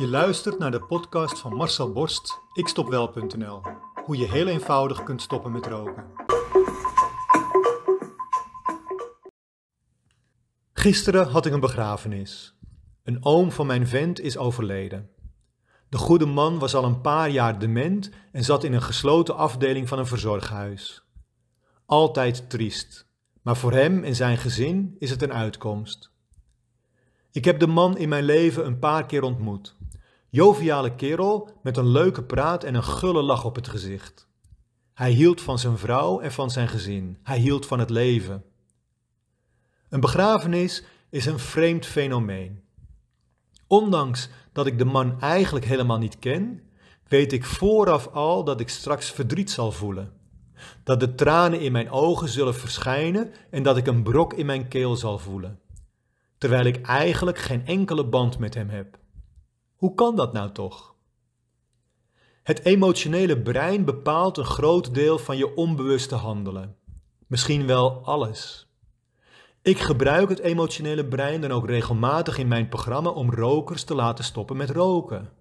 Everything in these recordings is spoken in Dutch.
Je luistert naar de podcast van Marcel Borst, ikstopwel.nl. Hoe je heel eenvoudig kunt stoppen met roken. Gisteren had ik een begrafenis. Een oom van mijn vent is overleden. De goede man was al een paar jaar dement en zat in een gesloten afdeling van een verzorghuis. Altijd triest, maar voor hem en zijn gezin is het een uitkomst. Ik heb de man in mijn leven een paar keer ontmoet. Joviale kerel met een leuke praat en een gulle lach op het gezicht. Hij hield van zijn vrouw en van zijn gezin. Hij hield van het leven. Een begrafenis is een vreemd fenomeen. Ondanks dat ik de man eigenlijk helemaal niet ken, weet ik vooraf al dat ik straks verdriet zal voelen. Dat de tranen in mijn ogen zullen verschijnen en dat ik een brok in mijn keel zal voelen. Terwijl ik eigenlijk geen enkele band met hem heb. Hoe kan dat nou toch? Het emotionele brein bepaalt een groot deel van je onbewuste handelen. Misschien wel alles. Ik gebruik het emotionele brein dan ook regelmatig in mijn programma om rokers te laten stoppen met roken.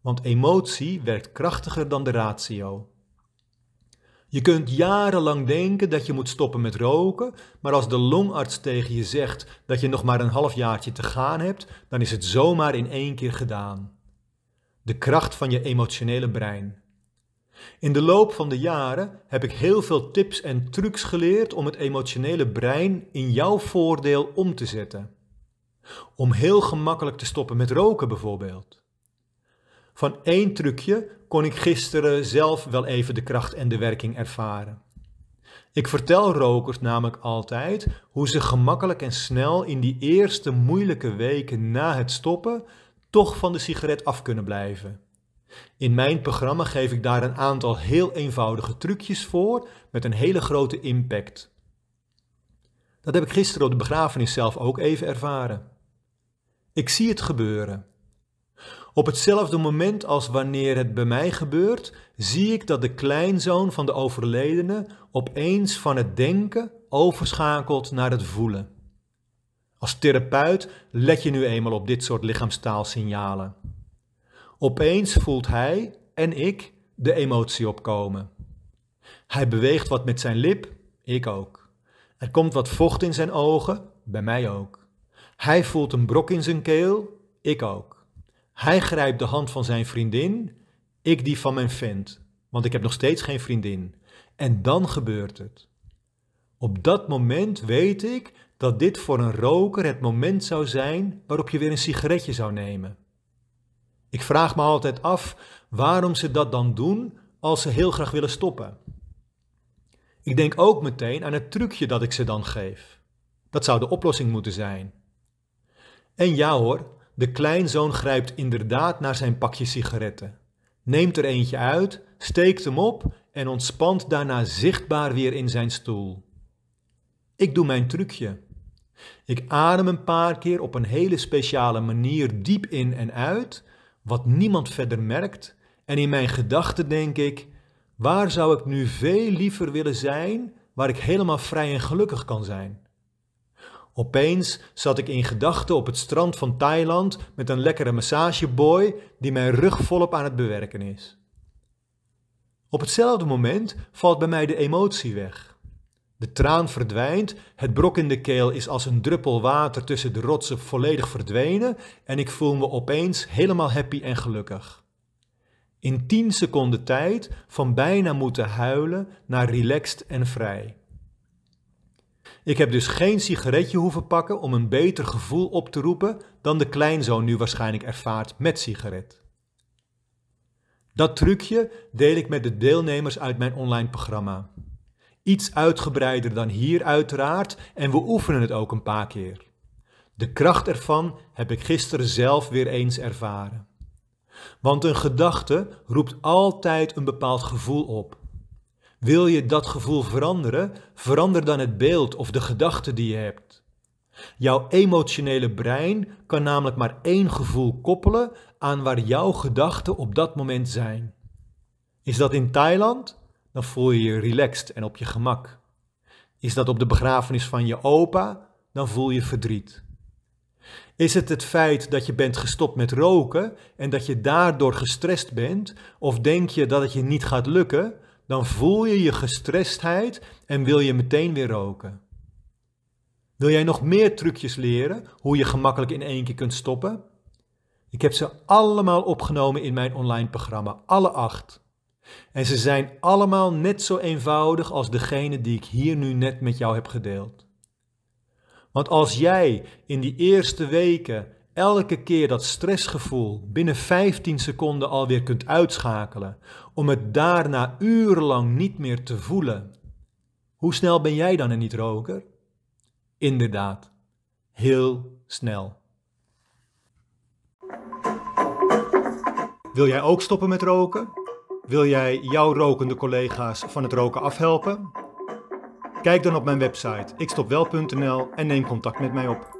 Want emotie werkt krachtiger dan de ratio. Je kunt jarenlang denken dat je moet stoppen met roken, maar als de longarts tegen je zegt dat je nog maar een half jaartje te gaan hebt, dan is het zomaar in één keer gedaan. De kracht van je emotionele brein. In de loop van de jaren heb ik heel veel tips en trucs geleerd om het emotionele brein in jouw voordeel om te zetten. Om heel gemakkelijk te stoppen met roken bijvoorbeeld. Van één trucje kon ik gisteren zelf wel even de kracht en de werking ervaren. Ik vertel rokers namelijk altijd hoe ze gemakkelijk en snel in die eerste moeilijke weken na het stoppen toch van de sigaret af kunnen blijven. In mijn programma geef ik daar een aantal heel eenvoudige trucjes voor met een hele grote impact. Dat heb ik gisteren op de begrafenis zelf ook even ervaren. Ik zie het gebeuren. Op hetzelfde moment als wanneer het bij mij gebeurt, zie ik dat de kleinzoon van de overledene opeens van het denken overschakelt naar het voelen. Als therapeut let je nu eenmaal op dit soort lichaamstaalsignalen. Opeens voelt hij en ik de emotie opkomen. Hij beweegt wat met zijn lip, ik ook. Er komt wat vocht in zijn ogen, bij mij ook. Hij voelt een brok in zijn keel, ik ook. Hij grijpt de hand van zijn vriendin, ik die van mijn vent, want ik heb nog steeds geen vriendin. En dan gebeurt het. Op dat moment weet ik dat dit voor een roker het moment zou zijn waarop je weer een sigaretje zou nemen. Ik vraag me altijd af waarom ze dat dan doen als ze heel graag willen stoppen. Ik denk ook meteen aan het trucje dat ik ze dan geef. Dat zou de oplossing moeten zijn. En ja hoor, de kleinzoon grijpt inderdaad naar zijn pakje sigaretten, neemt er eentje uit, steekt hem op en ontspant daarna zichtbaar weer in zijn stoel. Ik doe mijn trucje. Ik adem een paar keer op een hele speciale manier diep in en uit wat niemand verder merkt. En in mijn gedachten denk ik, waar zou ik nu veel liever willen zijn, waar ik helemaal vrij en gelukkig kan zijn? Opeens zat ik in gedachten op het strand van Thailand met een lekkere massageboy die mijn rug volop aan het bewerken is. Op hetzelfde moment valt bij mij de emotie weg. De traan verdwijnt, het brok in de keel is als een druppel water tussen de rotsen volledig verdwenen en ik voel me opeens helemaal happy en gelukkig. In 10 seconden tijd van bijna moeten huilen naar relaxed en vrij. Ik heb dus geen sigaretje hoeven pakken om een beter gevoel op te roepen dan de kleinzoon nu waarschijnlijk ervaart met sigaret. Dat trucje deel ik met de deelnemers uit mijn online programma. Iets uitgebreider dan hier uiteraard en we oefenen het ook een paar keer. De kracht ervan heb ik gisteren zelf weer eens ervaren. Want een gedachte roept altijd een bepaald gevoel op. Wil je dat gevoel veranderen, verander dan het beeld of de gedachte die je hebt. Jouw emotionele brein kan namelijk maar één gevoel koppelen aan waar jouw gedachten op dat moment zijn. Is dat in Thailand? dan voel je je relaxed en op je gemak. Is dat op de begrafenis van je opa, dan voel je verdriet. Is het het feit dat je bent gestopt met roken en dat je daardoor gestrest bent? Of denk je dat het je niet gaat lukken? Dan voel je je gestrestheid en wil je meteen weer roken. Wil jij nog meer trucjes leren hoe je gemakkelijk in één keer kunt stoppen? Ik heb ze allemaal opgenomen in mijn online programma, alle acht. En ze zijn allemaal net zo eenvoudig als degene die ik hier nu net met jou heb gedeeld. Want als jij in die eerste weken elke keer dat stressgevoel binnen 15 seconden alweer kunt uitschakelen, om het daarna urenlang niet meer te voelen, hoe snel ben jij dan een niet-roker? Inderdaad, heel snel. Wil jij ook stoppen met roken? Wil jij jouw rokende collega's van het roken afhelpen? Kijk dan op mijn website ikstopwel.nl en neem contact met mij op.